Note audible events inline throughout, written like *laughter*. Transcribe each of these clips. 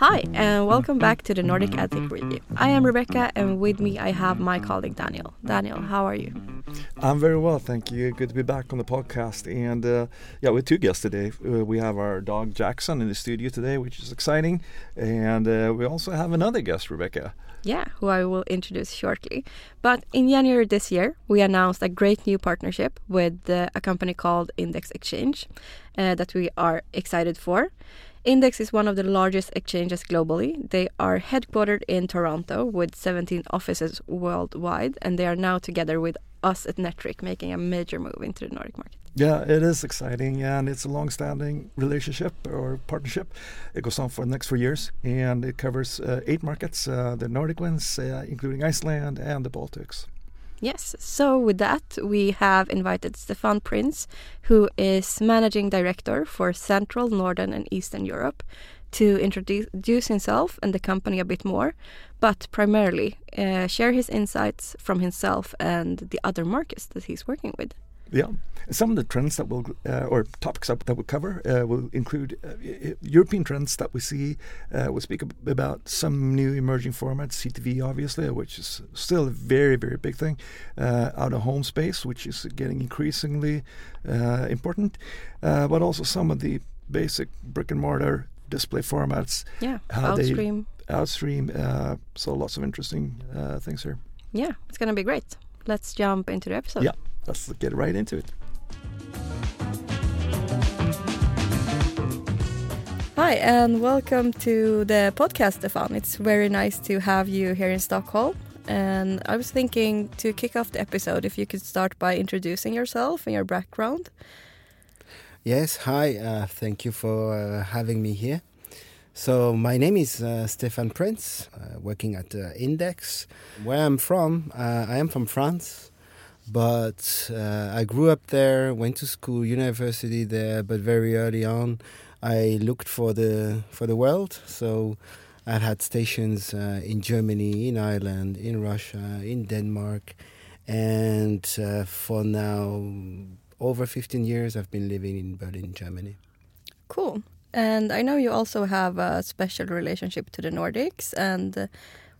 Hi, and welcome back to the Nordic AdTech Review. I am Rebecca, and with me I have my colleague Daniel. Daniel, how are you? I'm very well, thank you. Good to be back on the podcast. And uh, yeah, with two guests today. Uh, we have our dog Jackson in the studio today, which is exciting. And uh, we also have another guest, Rebecca. Yeah, who I will introduce shortly. But in January this year, we announced a great new partnership with uh, a company called Index Exchange uh, that we are excited for. Index is one of the largest exchanges globally. They are headquartered in Toronto with 17 offices worldwide, and they are now together with us at Netric making a major move into the Nordic market. Yeah, it is exciting, and it's a long-standing relationship or partnership. It goes on for the next four years, and it covers uh, eight markets: uh, the Nordic ones, uh, including Iceland and the Baltics. Yes, so with that, we have invited Stéphane Printz, who is Managing Director for Central, Northern, and Eastern Europe, to introduce himself and the company a bit more, but primarily uh, share his insights from himself and the other markets that he's working with. Yeah, some of the trends that will uh, or topics that, that we'll cover uh, will include uh, European trends that we see. Uh, we'll speak about some new emerging formats, CTV obviously, which is still a very very big thing. Uh, out of home space, which is getting increasingly uh, important, but also some of the basic brick and mortar display formats. Yeah, outstream. outstream. so lots of interesting things here. Yeah, it's going to be great. Let's jump into the episode. Yeah let's get right into it. Hi, and welcome to the podcast, Stéphane. It's very nice to have you here in Stockholm. And I was thinking to kick off the episode, if you could start by introducing yourself and your background. Yes, hi. Uh, thank you for uh, having me here. So, my name is uh, Stéphane Printz, uh, working at uh, Index. Where I'm from, uh, I am from France. But uh, I grew up there, went to school, university there, but very early on, I looked for the for the world. So I had stations uh, in Germany, in Ireland, in Russia, in Denmark, and uh, for now over 15 years, I've been living in Berlin, Germany. Cool. And I know you also have a special relationship to the Nordics and uh,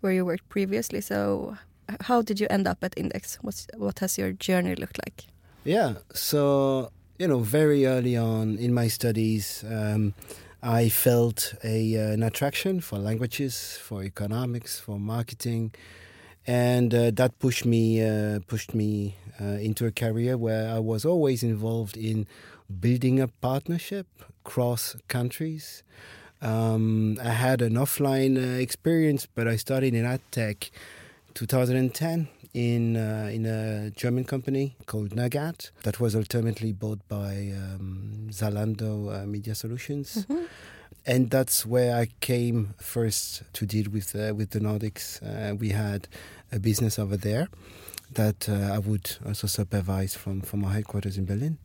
where you worked previously. So how did you end up at Index? What's what has your journey looked like? Yeah, so you know, very early on in my studies, um, I felt a uh, an attraction for languages, for economics, for marketing, and uh, that pushed me uh, pushed me uh, into a career where I was always involved in building a partnership cross countries. Um, I had an offline uh, experience, but I started in ad tech 2010 in uh, in a German company called nugg.ad that was ultimately bought by um, Zalando uh, Media Solutions. Mm-hmm. And that's where I came first to deal with uh, with the Nordics. Uh, we had a business over there that uh, I would also supervise from, from our headquarters in Berlin.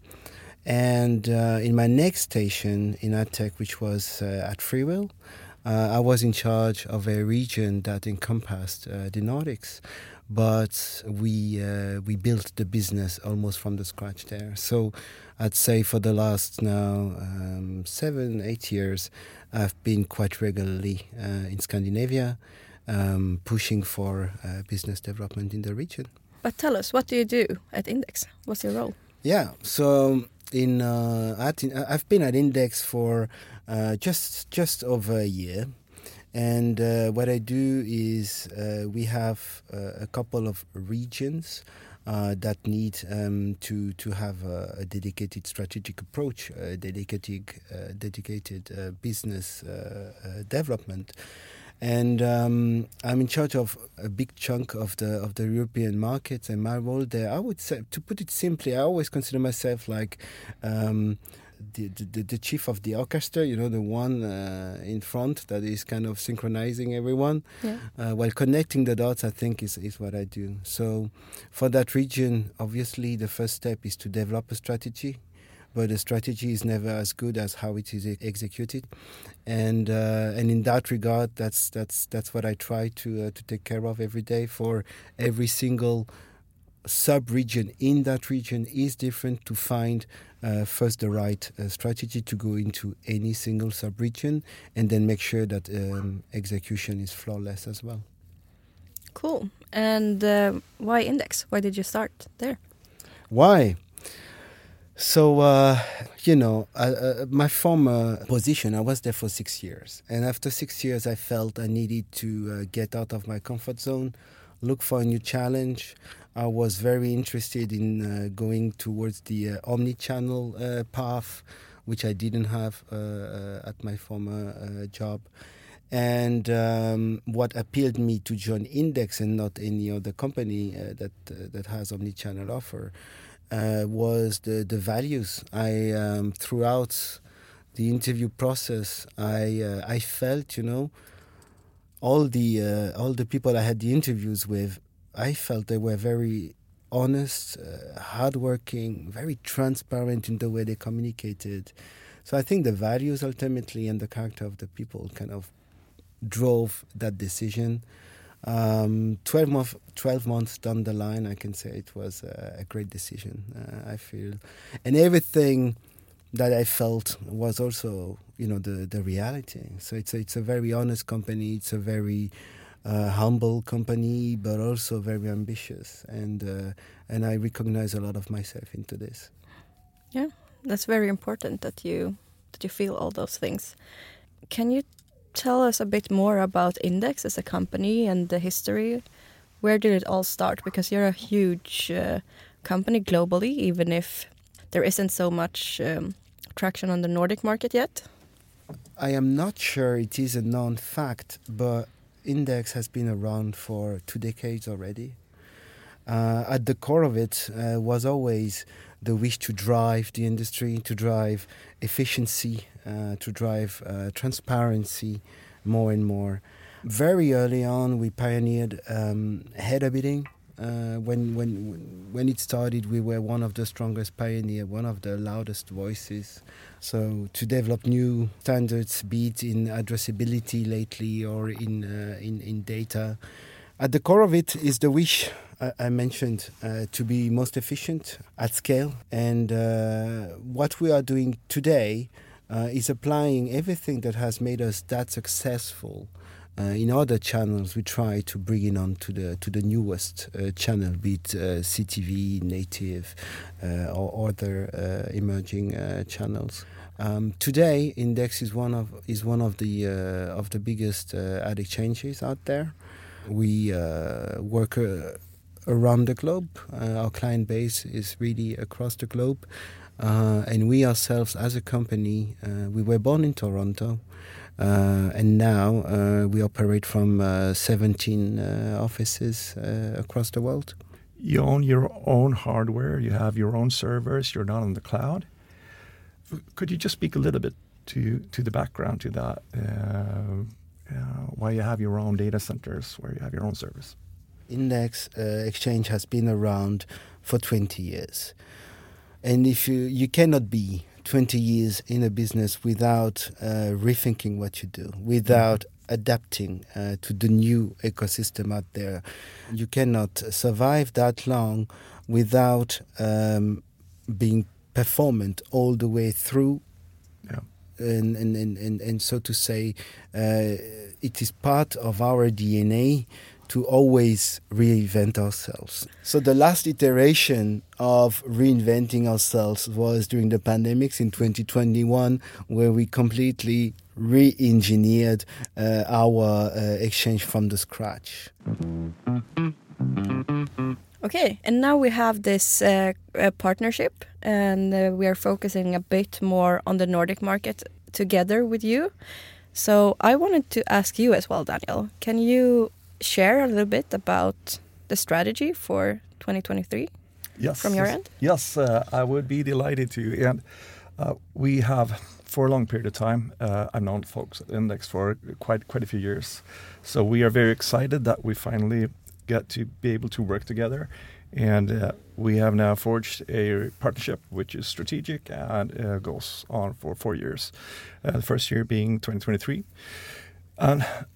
And uh, in my next station in AdTech, which was at FreeWheel, I was in charge of a region that encompassed uh, the Nordics, but we uh, we built the business almost from the scratch there. So I'd say for the last now um, seven eight years, I've been quite regularly uh, in Scandinavia, um, pushing for uh, business development in the region. But tell us, what do you do at Index? What's your role? Yeah, so in uh, I've been at Index for uh, just just over a year. And uh, what I do is uh, we have uh, a couple of regions uh, that need um, to to have a, a, dedicated strategic approach, a dedicated dedicated business development. And um, I'm in charge of a big chunk of the of the European markets, and my role there, I would say, to put it simply, I always consider myself like um, the, the, the chief of the orchestra, you know, the one uh, in front that is kind of synchronizing everyone, yeah. uh, while connecting the dots. I think is is what I do. So, for that region, obviously, the first step is to develop a strategy, but the strategy is never as good as how it is executed, and uh, and in that regard, that's that's that's what I try to uh, to take care of every day for every single sub-region in that region is different to find uh, first the right uh, strategy to go into any single sub-region and then make sure that um, execution is flawless as well. Cool. And uh, why Index? Why did you start there? Why? So, uh, you know, uh, uh, my former position, I was there for six years. And after six years, I felt I needed to uh, get out of my comfort zone, look for a new challenge. I was very interested in uh, going towards the uh, omni channel path, which I didn't have at my former job. And um, what appealed me to join Index and not any other company uh, that uh, that has omni-channel offer uh, was the the values. I um, throughout the interview process, I uh, I felt you know all the uh, all the people I had the interviews with, I felt they were very honest, uh, hardworking, very transparent in the way they communicated. So I think the values ultimately and the character of the people kind of drove that decision. Um, 12, month, 12 months down the line, I can say it was a, a great decision, uh, I feel. And everything that I felt was also, you know, the, the reality. So it's a, it's a very honest company, it's a very uh, humble company, but also very ambitious. And, uh, and I recognize a lot of myself into this. Yeah, that's very important that you, that you feel all those things. Can you tell us a bit more about Index as a company and the history? Where did it all start? Because you're a huge uh, company globally, even if there isn't so much um, traction on the Nordic market yet. I am not sure it is a known fact, but Index has been around for two decades already. Uh, at the core of it uh, was always the wish to drive the industry, to drive efficiency, to drive uh, transparency more and more. Very early on, we pioneered um, header bidding. Uh, when when when it started, we were one of the strongest pioneer, one of the loudest voices. So to develop new standards, be it in addressability lately or in uh, in in data, at the core of it is the wish I mentioned uh, to be most efficient at scale. And uh, what we are doing today uh, is applying everything that has made us that successful. Uh, in other channels, we try to bring it on to the to the newest uh, channel, be it uh, CTV, native, or other emerging channels. Um, today, Index is one of is one of the of the biggest ad exchanges out there. We work around the globe. Uh, our client base is really across the globe. Uh, and we ourselves, as a company, uh, we were born in Toronto. Uh, and now uh, we operate from uh, 17 offices across the world. You own your own hardware, you have your own servers, you're not on the cloud. Could you just speak a little bit to, to the background to that? why you have your own data centers, where you have your own service? index uh, exchange has been around for 20 years. And if you, you cannot be 20 years in a business without uh, rethinking what you do, without mm-hmm. adapting uh, to the new ecosystem out there. You cannot survive that long without um, being performant all the way through. Yeah. And, and, and, and, and so to say, uh, it is part of our DNA to always reinvent ourselves. So the last iteration of reinventing ourselves was during the pandemics in 2021, where we completely re-engineered uh, our uh, exchange from the scratch. Okay, and now we have this uh, partnership, and uh, we are focusing a bit more on the Nordic market together with you. So I wanted to ask you as well, Daniel. Can you share a little bit about the strategy for 2023 yes, from your end? Yes, uh, I would be delighted to. And uh, we have, for a long period of time, uh, I've known folks at Index for quite quite a few years. So we are very excited that we finally get to be able to work together. And uh, we have now forged a partnership which is strategic and uh, goes on for four years. Uh, the first year being 2023.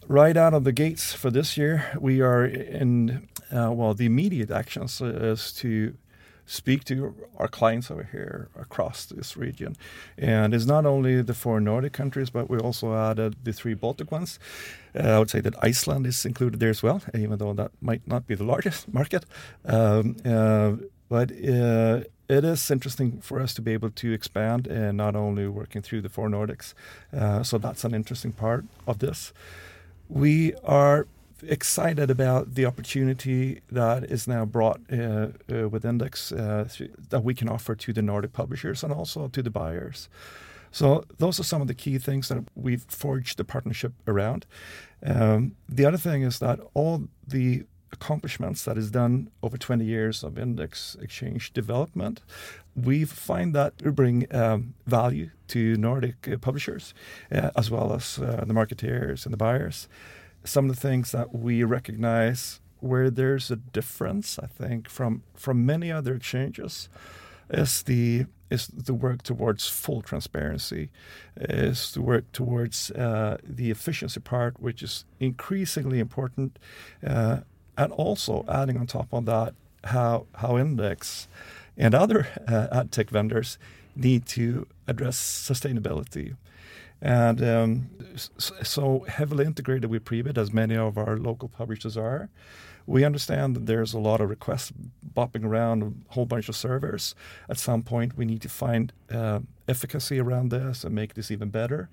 Right out of the gates for this year, we are in, uh, well, the immediate actions is to speak to our clients over here across this region. And it's not only the four Nordic countries, but we also added the three Baltic ones. Uh, I would say that Iceland is included there as well, even though that might not be the largest *laughs* market. Um, uh, but uh, it is interesting for us to be able to expand and not only working through the four Nordics. Uh, so that's an interesting part of this. We are excited about the opportunity that is now brought uh, uh, with Index uh, that we can offer to the Nordic publishers and also to the buyers. So those are some of the key things that we've forged the partnership around. Um, the other thing is that all the accomplishments that is done over 20 years of index exchange development, we find that we bring um, value to Nordic uh, publishers uh, as well as uh, the marketeers and the buyers. Some of the things that we recognize where there's a difference, I think, from from many other exchanges, is the is the work towards full transparency, is the work towards uh, the efficiency part, which is increasingly important, uh, and also adding on top of that how how Index and other uh, ad tech vendors need to address sustainability and um, so heavily integrated with Prebid, as many of our local publishers are. We understand that there's a lot of requests bopping around a whole bunch of servers. At some point, we need to find uh, efficacy around this and make this even better.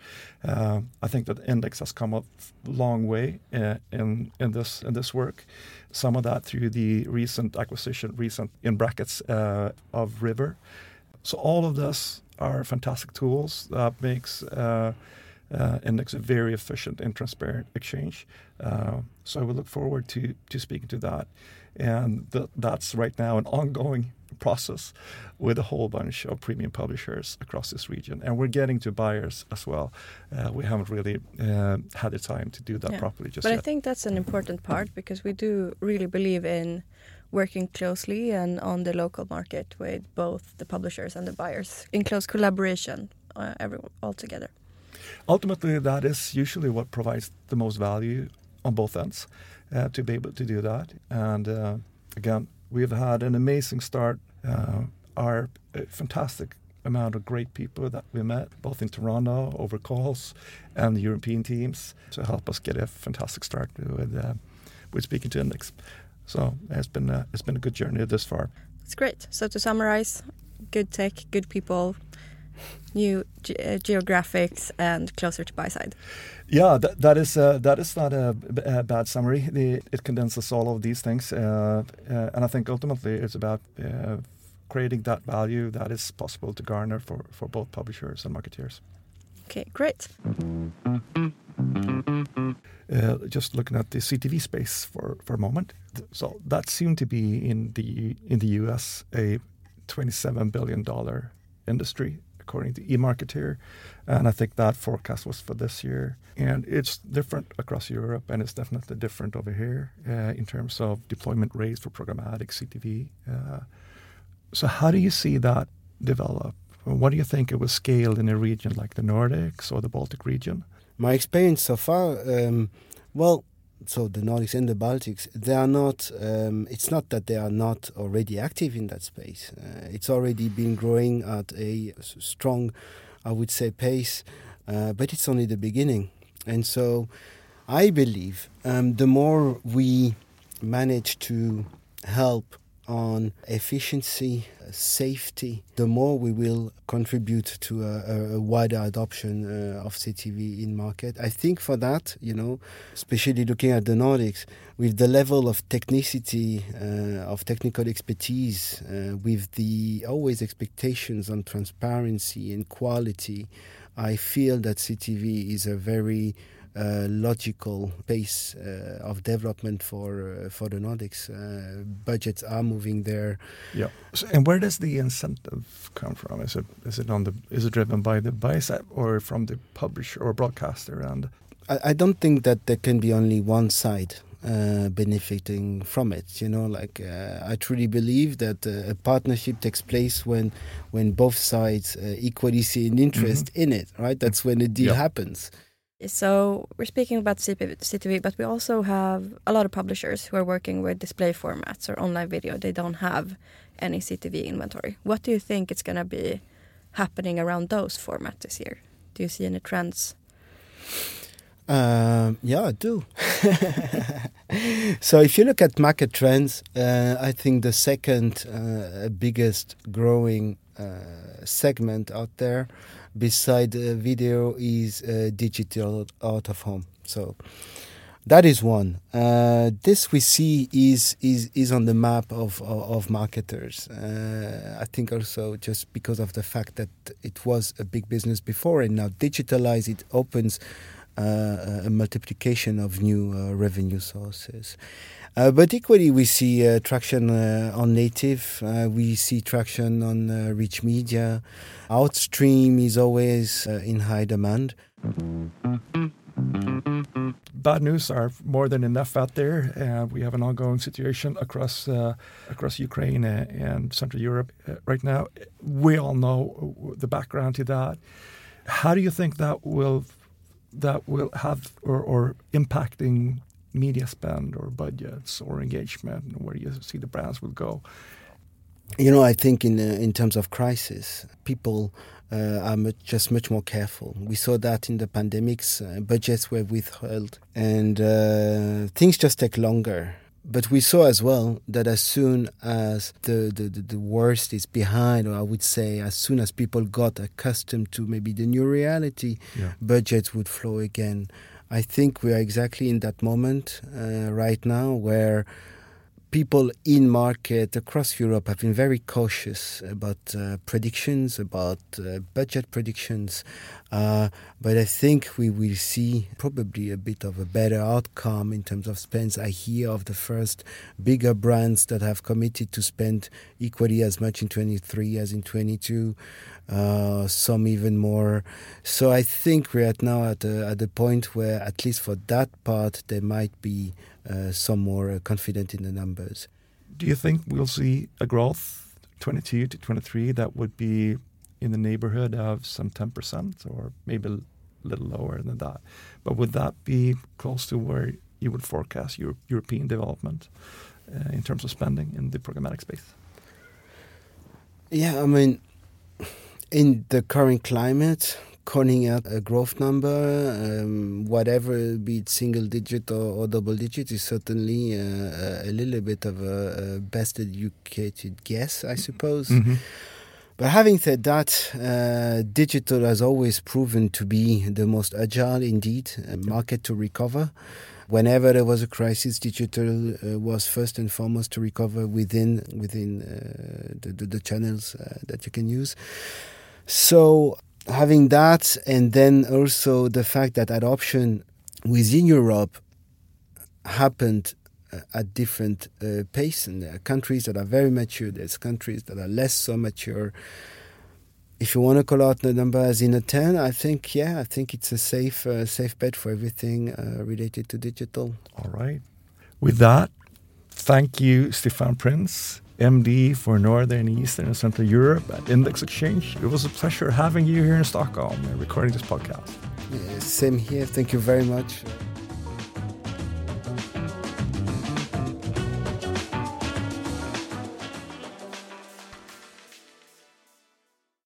Uh, I think that Index has come a long way uh, in in this in this work. Some of that through the recent acquisition, recent in brackets uh, of River. So all of this are fantastic tools that makes uh, uh, Index a very efficient and transparent exchange. Uh, so I would look forward to to speaking to that, and th- that's right now an ongoing process with a whole bunch of premium publishers across this region, and we're getting to buyers as well. Uh, we haven't really uh, had the time to do that yeah. properly just yet. but yet. I think that's an important part because we do really believe in working closely and on the local market with both the publishers and the buyers in close collaboration, uh, everyone all together. Ultimately, that is usually what provides the most value on both ends uh, to be able to do that. And uh, again, we've had an amazing start. Uh, our uh, fantastic amount of great people that we met, both in Toronto over calls and the European teams, to help us get a fantastic start with uh, with speaking to Index. So it's been a, it's been a good journey this far. It's great. So to summarize, good tech, good people, new ge uh, geographics, and closer to buy side. Yeah, that, that is uh, that is not a, a bad summary. The, it condenses all of these things, uh, uh, and I think ultimately it's about uh, creating that value that is possible to garner for, for both publishers and marketeers. Okay, great. Uh, just looking at the CTV space for, for a moment. So that seemed to be in the in the US a 27 billion dollar industry according to eMarketer, and I think that forecast was for this year. And it's different across Europe, and it's definitely different over here uh, in terms of deployment rates for programmatic CTV. Uh, so how do you see that develop? What do you think it will scale in a region like the Nordics or the Baltic region? My experience so far, um, well, so the Nordics and the Baltics, they are not. Um, it's not that they are not already active in that space. Uh, it's already been growing at a strong, I would say, pace, uh, but it's only the beginning. And so, I believe um, the more we manage to help on efficiency, safety, the more we will contribute to a, a wider adoption uh, of CTV in market. I think for that, you know, especially looking at the Nordics, with the level of technicity, uh, of technical expertise, uh, with the always expectations on transparency and quality, I feel that CTV is a very logical pace uh, of development for uh, for the Nordics. Uh, budgets are moving there. Yeah. So, and where does the incentive come from? Is it is it on the is it driven by the side or from the publisher or broadcaster? And I, I don't think that there can be only one side. Uh, benefiting from it. You know, like uh, I truly believe that uh, a partnership takes place when when both sides uh, equally see an interest mm-hmm. in it. Right, that's when a deal happens. So we're speaking about CTV, but we also have a lot of publishers who are working with display formats or online video. They don't have any CTV inventory. What do you think is going to be happening around those formats this year? Do you see any trends? Uh, yeah, I do. *laughs* so if you look at market trends, uh, I think the second uh, biggest growing uh, segment out there beside uh, video is uh, digital out of home. So that is one. Uh, this we see is is is on the map of of, of marketers. Uh, I think also just because of the fact that it was a big business before and now digitalize it opens uh, a multiplication of new uh, revenue sources. Uh, but equally, we see uh, traction uh, on native, uh, we see traction on rich media. Outstream is always in high demand. Bad news are more than enough out there. we have an ongoing situation across across Ukraine and Central Europe right now. We all know the background to that. How do you think that will that will have or, or impacting media spend or budgets or engagement and where you see the brands will go? You know, I think in uh, in terms of crisis, people uh, are much, just much more careful. We saw that in the pandemics, uh, budgets were withheld, and uh, things just take longer. But we saw as well that as soon as the, the, the, worst is behind, or I would say as soon as people got accustomed to maybe the new reality, yeah. budgets would flow again. I think we are exactly in that moment uh, right now where people in market across Europe have been very cautious about uh, predictions, about uh, budget predictions. Uh, but I think we will see probably a bit of a better outcome in terms of spends. I hear of the first bigger brands that have committed to spend equally as much in 23 as in 22. Uh, some even more. So I think we're at now at a, at the point where, at least for that part, there might be some more uh, confident in the numbers. Do you think we'll see a growth 22 to 23 that would be in the neighborhood of some 10% or maybe a little lower than that? But would that be close to where you would forecast your European development uh, in terms of spending in the programmatic space? Yeah, I mean, in the current climate, calling out a growth number, um, whatever, be it single digit or, or double digit, is certainly uh, a little bit of a, a, best educated guess, I suppose. Mm-hmm. But having said that, uh, digital has always proven to be the most agile, indeed, market to recover. Whenever there was a crisis, digital uh, was first and foremost to recover within within uh, the, the, the, channels uh, that you can use. So having that, and then also the fact that adoption within Europe happened uh, at different uh, pace, and there are countries that are very mature. There's countries that are less so mature. If you want to call out the number as in a ten, I think yeah, I think it's a safe uh, safe bet for everything uh, related to digital. All right. With that, thank you, Stéphane Printz. MD for Northern, Eastern, and Central Europe at Index Exchange. It was a pleasure having you here in Stockholm and recording this podcast. Yeah, same here. Thank you very much.